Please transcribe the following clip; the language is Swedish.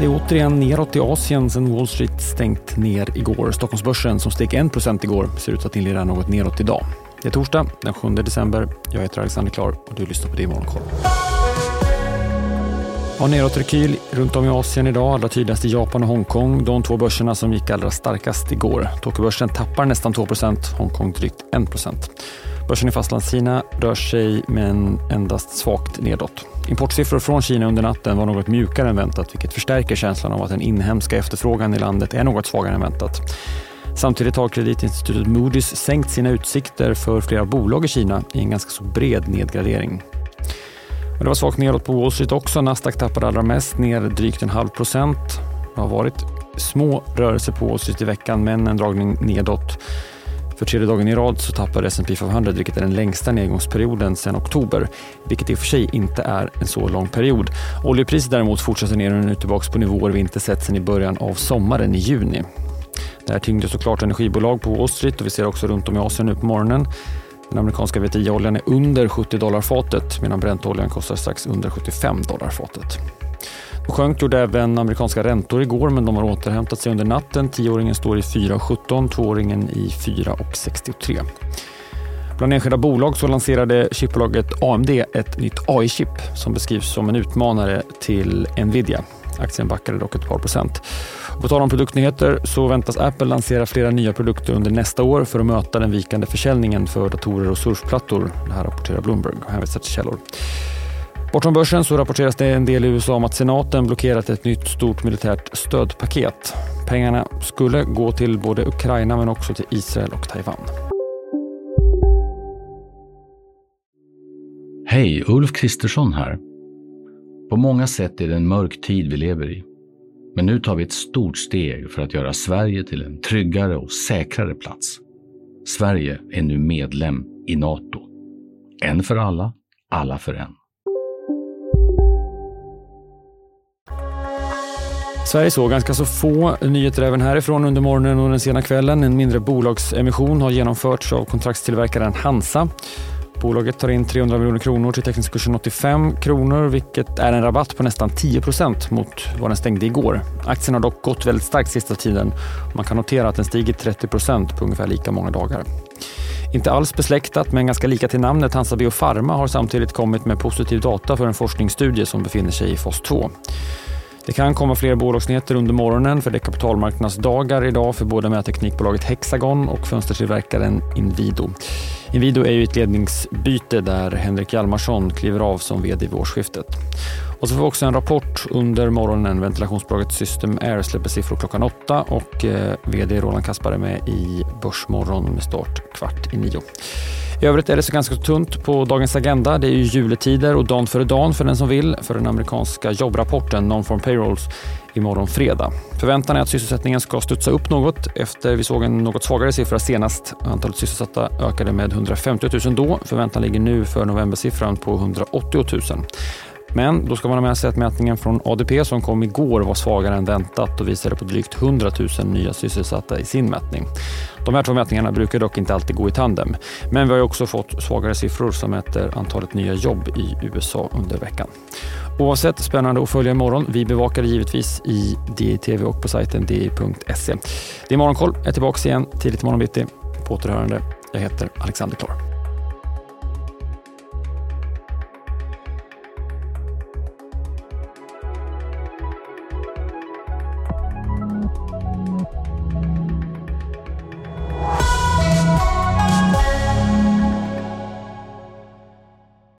Det är återigen neråt i Asien sen Wall Street stängt ner igår. Stockholmsbörsen som steg 1 igår ser ut att inleda något neråt idag. Det är torsdag den 7 december. Jag heter Alexander Klar och du lyssnar på det i Morgonkoll. Ja, nedåtrekyl runt om i Asien idag, allra tydligast i Japan och Hongkong. De två börserna som gick allra starkast igår. Tokyobörsen tappar nästan 2% Hongkong drygt 1 Börsen i Fastlandskina rör sig men endast svagt nedåt. Importsiffror från Kina under natten var något mjukare än väntat vilket förstärker känslan av att den inhemska efterfrågan i landet är något svagare än väntat. Samtidigt har kreditinstitutet Moody's sänkt sina utsikter för flera bolag i Kina i en ganska så bred nedgradering. Men det var svagt nedåt på Wall Street också. Nasdaq tappade allra mest, ner drygt en halv procent. Det har varit små rörelser på Wall Street i veckan, men en dragning nedåt. För tredje dagen i rad så tappade S&P 500 vilket är den längsta nedgångsperioden sedan oktober, vilket i och för sig inte är en så lång period. Oljepriset däremot fortsätter ner och nu tillbaka på nivåer vi inte sett sedan i början av sommaren i juni. Det här tyngde såklart energibolag på Wall Street och vi ser också runt om i Asien nu på morgonen. Den amerikanska VTI-oljan är under 70 dollar fatet medan Brentoljan kostar strax under 75 dollar fatet. Då sjönk gjorde även amerikanska räntor igår men de har återhämtat sig under natten. Tioåringen står i 4,17, tvååringen i 4,63. Bland enskilda bolag så lanserade chipbolaget AMD ett nytt AI-chip som beskrivs som en utmanare till Nvidia. Aktien backade dock ett par procent. På tal om produktnyheter så väntas Apple lansera flera nya produkter under nästa år för att möta den vikande försäljningen för datorer och surfplattor. Det här rapporterar Bloomberg och hänvisar till källor. Bortom börsen så rapporteras det en del i USA om att senaten blockerat ett nytt stort militärt stödpaket. Pengarna skulle gå till både Ukraina men också till Israel och Taiwan. Hej, Ulf Kristersson här. På många sätt är det en mörk tid vi lever i. Men nu tar vi ett stort steg för att göra Sverige till en tryggare och säkrare plats. Sverige är nu medlem i Nato. En för alla, alla för en. Sverige såg ganska så få nyheter även härifrån under morgonen och den sena kvällen. En mindre bolagsemission har genomförts av kontraktstillverkaren Hansa. Bolaget tar in 300 miljoner kronor till teckningskursen 85 kronor vilket är en rabatt på nästan 10 procent mot vad den stängde igår. Aktien har dock gått väldigt starkt sista tiden. Man kan notera att den stigit 30 procent på ungefär lika många dagar. Inte alls besläktat men ganska lika till namnet Hansa Biopharma har samtidigt kommit med positiv data för en forskningsstudie som befinner sig i fas 2. Det kan komma fler bolagsnyheter under morgonen för det är kapitalmarknadsdagar idag för både mätteknikbolaget Hexagon och fönstertillverkaren Inwido. Inwido är ju ett ledningsbyte där Henrik Hjalmarsson kliver av som vd vid årsskiftet. Och så får vi också en rapport under morgonen. Ventilationsbolaget System Air släpper siffror klockan åtta och eh, vd Roland Kaspar är med i Börsmorgon med start kvart i nio. I övrigt är det så ganska tunt på dagens agenda. Det är ju juletider och dan före dan för den som vill för den amerikanska jobbrapporten Non-Form Payrolls imorgon fredag. Förväntan är att sysselsättningen ska studsa upp något efter vi såg en något svagare siffra senast. Antalet sysselsatta ökade med 150 000 då. Förväntan ligger nu för novembersiffran på 180 000. Men då ska man ha med sig att mätningen från ADP som kom igår var svagare än väntat och visade på drygt 100 000 nya sysselsatta i sin mätning. De här två mätningarna brukar dock inte alltid gå i tandem. Men vi har också fått svagare siffror som mäter antalet nya jobb i USA under veckan. Oavsett, spännande att följa imorgon. Vi bevakar det givetvis i DI-TV och på sajten di.se. Det är Morgonkoll är tillbaka igen tidigt imorgon bitti. På återhörande. Jag heter Alexander Klar.